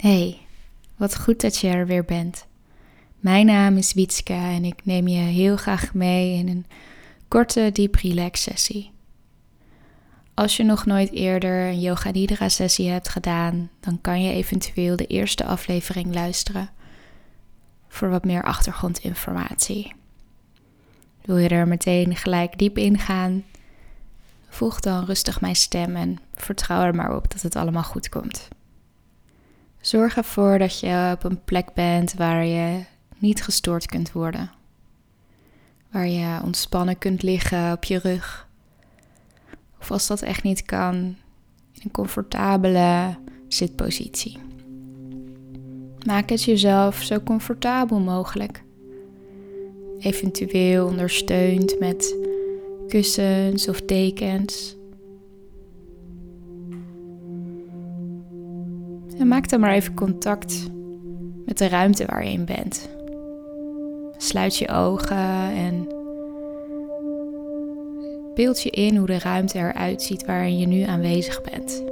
Hey, wat goed dat je er weer bent. Mijn naam is Wietske en ik neem je heel graag mee in een korte deep relax sessie. Als je nog nooit eerder een Yoga Nidra sessie hebt gedaan, dan kan je eventueel de eerste aflevering luisteren voor wat meer achtergrondinformatie. Wil je er meteen gelijk diep in gaan? Volg dan rustig mijn stem en vertrouw er maar op dat het allemaal goed komt. Zorg ervoor dat je op een plek bent waar je niet gestoord kunt worden. Waar je ontspannen kunt liggen op je rug. Of als dat echt niet kan, in een comfortabele zitpositie. Maak het jezelf zo comfortabel mogelijk. Eventueel ondersteund met kussens of dekens. Maak dan maar even contact met de ruimte waar je in bent. Sluit je ogen en beeld je in hoe de ruimte eruit ziet waarin je nu aanwezig bent.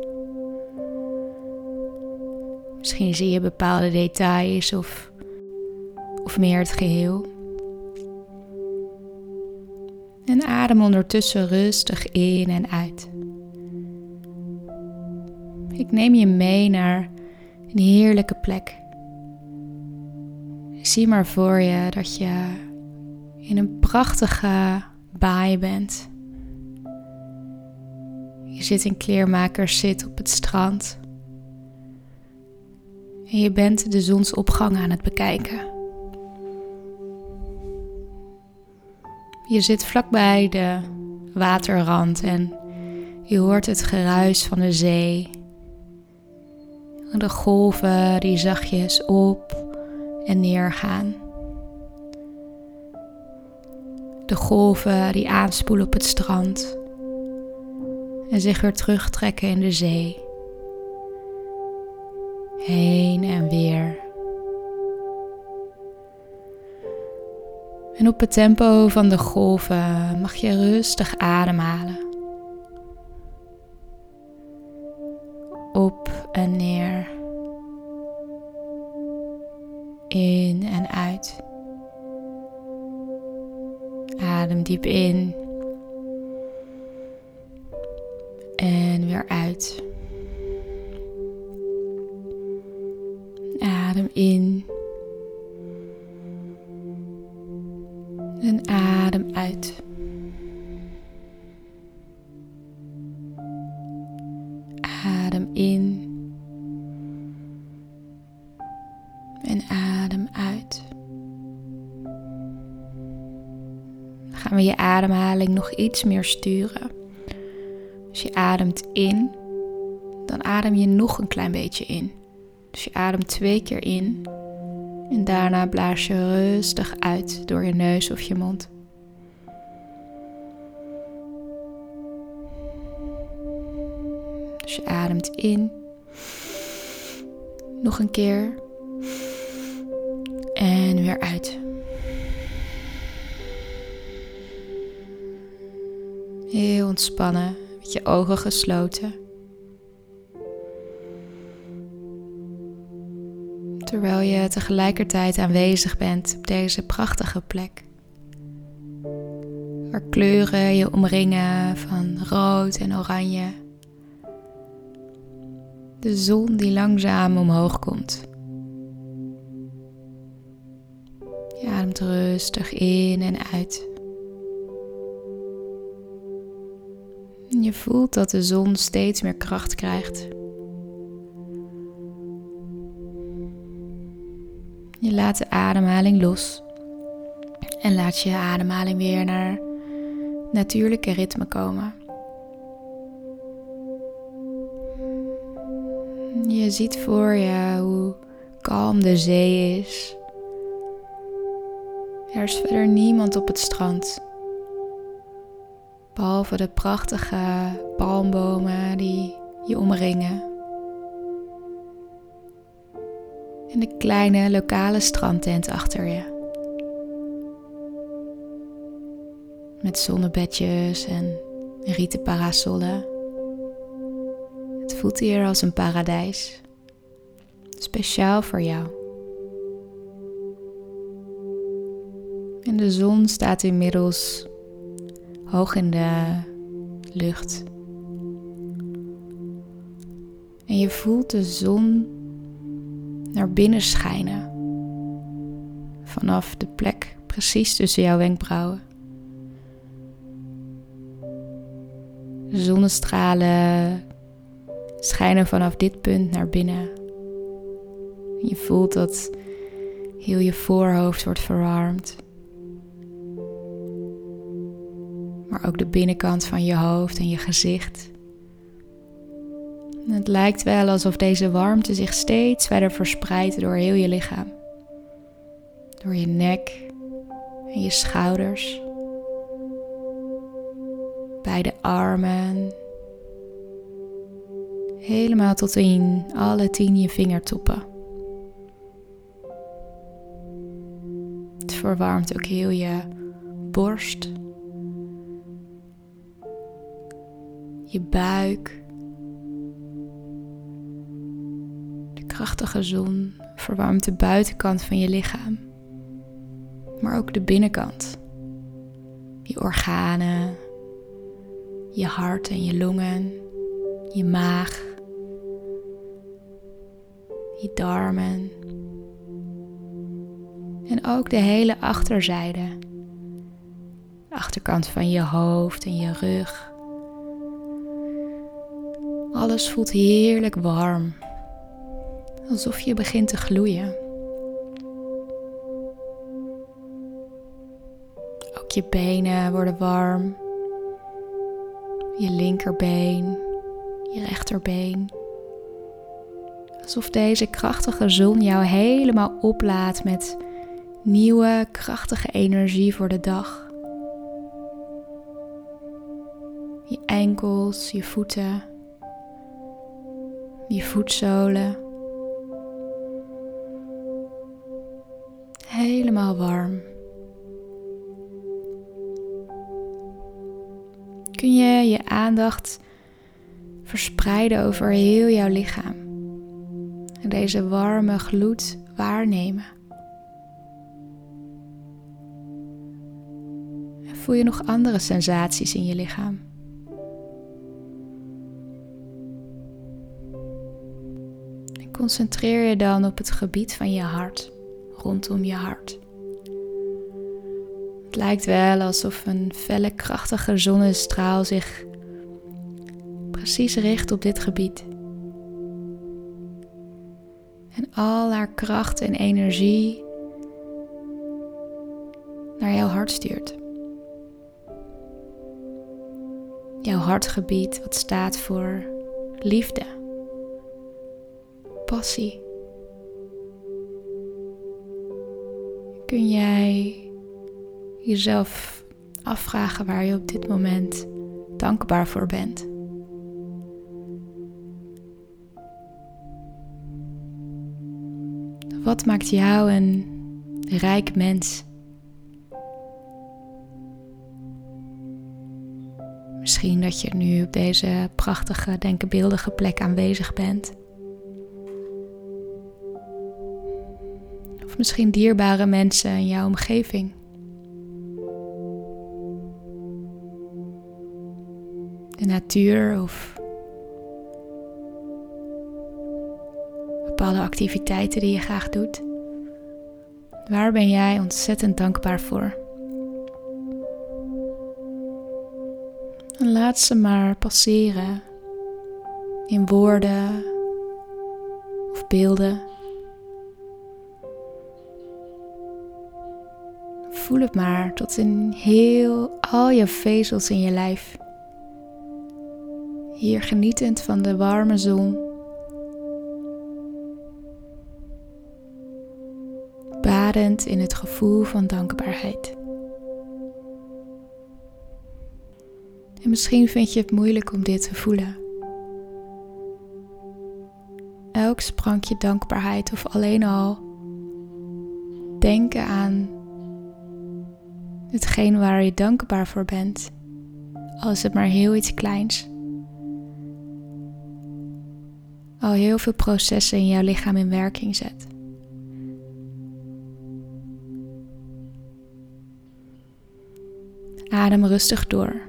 Misschien zie je bepaalde details of, of meer het geheel. En adem ondertussen rustig in en uit. Ik neem je mee naar een heerlijke plek. Zie maar voor je dat je in een prachtige baai bent. Je zit in kleermakers zit op het strand. En je bent de zonsopgang aan het bekijken. Je zit vlakbij de waterrand en je hoort het geruis van de zee de golven die zachtjes op en neer gaan. De golven die aanspoelen op het strand en zich weer terugtrekken in de zee. Heen en weer. En op het tempo van de golven mag je rustig ademhalen. En neer. In en uit. Adem diep in. En weer uit. Adem in. En adem uit. Adem in. En adem uit. Dan gaan we je ademhaling nog iets meer sturen. Als je ademt in, dan adem je nog een klein beetje in. Dus je ademt twee keer in en daarna blaas je rustig uit door je neus of je mond. Dus je ademt in. Nog een keer. Uit. Heel ontspannen, met je ogen gesloten. Terwijl je tegelijkertijd aanwezig bent op deze prachtige plek. Waar kleuren je omringen van rood en oranje. De zon die langzaam omhoog komt. Je ademt rustig in en uit. Je voelt dat de zon steeds meer kracht krijgt. Je laat de ademhaling los en laat je ademhaling weer naar natuurlijke ritme komen. Je ziet voor je hoe kalm de zee is. Er is verder niemand op het strand. Behalve de prachtige palmbomen die je omringen. En de kleine lokale strandtent achter je. Met zonnebedjes en rieten parasollen. Het voelt hier als een paradijs. Speciaal voor jou. En de zon staat inmiddels hoog in de lucht. En je voelt de zon naar binnen schijnen. Vanaf de plek precies tussen jouw wenkbrauwen. De zonnestralen schijnen vanaf dit punt naar binnen. Je voelt dat heel je voorhoofd wordt verwarmd. Ook de binnenkant van je hoofd en je gezicht. het lijkt wel alsof deze warmte zich steeds verder verspreidt door heel je lichaam. Door je nek en je schouders. Beide armen. Helemaal tot in alle tien je vingertoppen. Het verwarmt ook heel je borst. Je buik. De krachtige zon verwarmt de buitenkant van je lichaam maar ook de binnenkant. Je organen, je hart en je longen, je maag, je darmen. En ook de hele achterzijde. De achterkant van je hoofd en je rug. Alles voelt heerlijk warm. Alsof je begint te gloeien. je benen worden warm. Je linkerbeen, je rechterbeen. Alsof deze krachtige zon jou helemaal oplaadt met nieuwe krachtige energie voor de dag. Je enkels, je voeten, je voetzolen. Helemaal warm. kun je je aandacht verspreiden over heel jouw lichaam. En deze warme gloed waarnemen. En voel je nog andere sensaties in je lichaam? Concentreer je dan op het gebied van je hart, rondom je hart. Het lijkt wel alsof een felle, krachtige zonnestraal zich precies richt op dit gebied. En al haar kracht en energie naar jouw hart stuurt. Jouw hartgebied, wat staat voor liefde, passie. Kun jij jezelf afvragen waar je op dit moment dankbaar voor bent. Wat maakt jou een rijk mens? Misschien dat je nu op deze prachtige, denkbeeldige plek aanwezig bent. Misschien dierbare mensen in jouw omgeving. de natuur of bepaalde activiteiten die je graag doet. Waar ben jij ontzettend dankbaar voor? En laat ze maar passeren in woorden of beelden. Voel het maar tot in heel al je vezels in je lijf. Hier genietend van de warme zon. Badend in het gevoel van dankbaarheid. En misschien vind je het moeilijk om dit te voelen. Elk sprankje dankbaarheid of alleen al denken aan hetgeen waar je dankbaar voor bent, al is het maar heel iets kleins al heel veel processen in jouw lichaam in werking zet. Adem rustig door.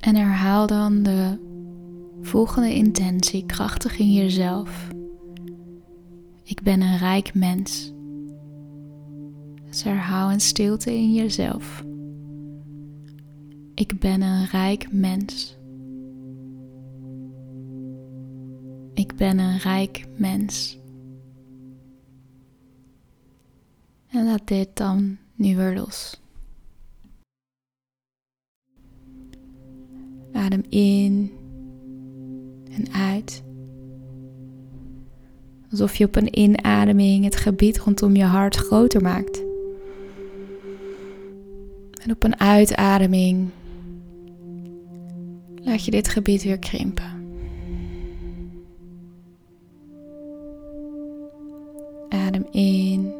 En herhaal dan de volgende intentie krachtig in jezelf. Ik ben een rijk mens. Dus herhaal in stilte in jezelf. Ik ben een rijk mens. Ik ben een rijk mens. En laat dit dan nu weer los. Adem in en uit. Alsof je op een inademing het gebied rondom je hart groter maakt. En op een uitademing laat je dit gebied weer krimpen. Adem in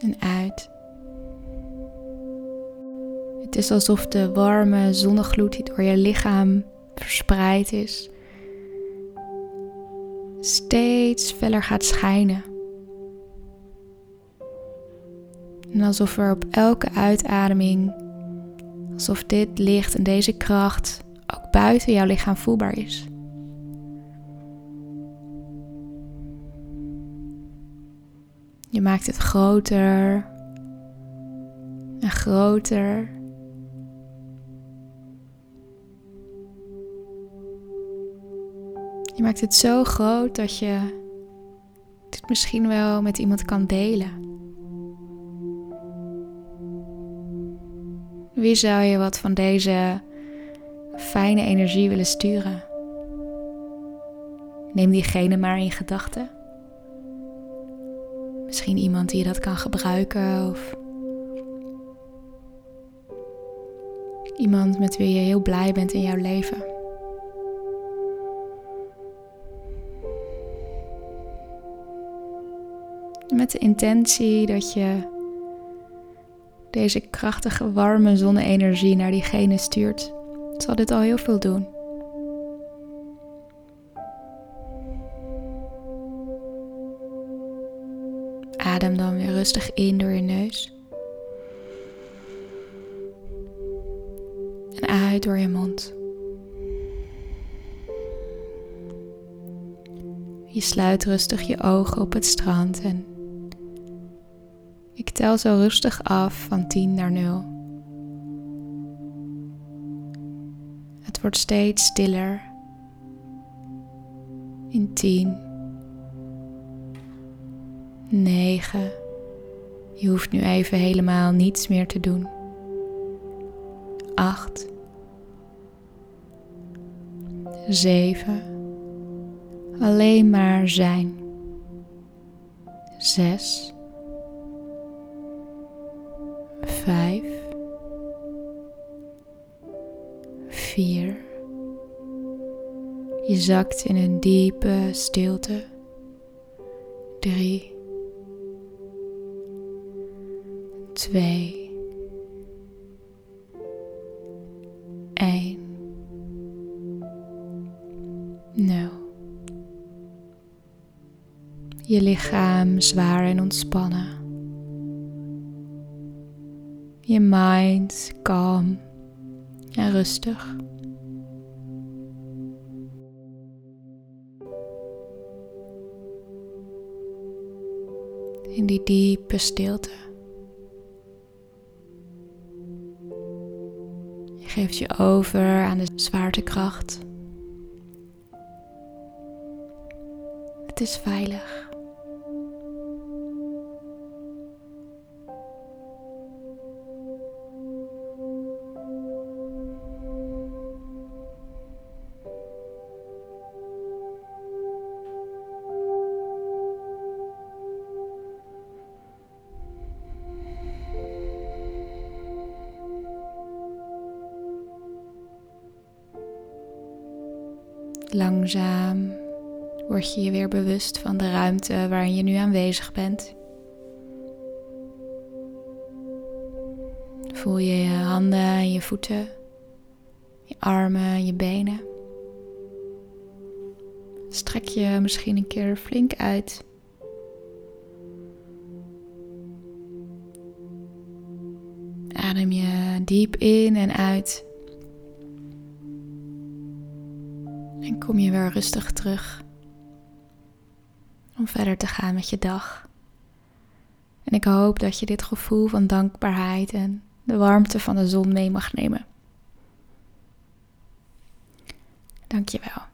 en uit. Het is alsof de warme zonnegloed die door je lichaam verspreid is, steeds feller gaat schijnen. En alsof er op elke uitademing, alsof dit licht en deze kracht ook buiten jouw lichaam voelbaar is. Je maakt het groter en groter. Je maakt het zo groot dat je dit misschien wel met iemand kan delen. Wie zou je wat van deze fijne energie willen sturen? Neem diegene maar in gedachten. Misschien iemand die dat kan gebruiken of iemand met wie je heel blij bent in jouw leven. Met de intentie dat je deze krachtige, warme zonne-energie naar diegene stuurt, zal dit al heel veel doen. Adem dan weer rustig in door je neus. En uit door je mond. Je sluit rustig je ogen op het strand en ik tel zo rustig af van 10 naar 0. Het wordt steeds stiller. In 10. 9. Je hoeft nu even helemaal niets meer te doen. 8. 7. Alleen maar zijn. 6. 5. 4. Je zakt in een diepe stilte. 3. 2, 1, 0. Je lichaam zwaar en ontspannen. Je mind kalm en rustig. In die diepe stilte. geeft je over aan de zwaartekracht. Het is veilig. Langzaam word je je weer bewust van de ruimte waarin je nu aanwezig bent. Voel je je handen en je voeten, je armen en je benen. Strek je misschien een keer flink uit. Adem je diep in en uit. Kom je weer rustig terug om verder te gaan met je dag. En ik hoop dat je dit gevoel van dankbaarheid en de warmte van de zon mee mag nemen. Dankjewel.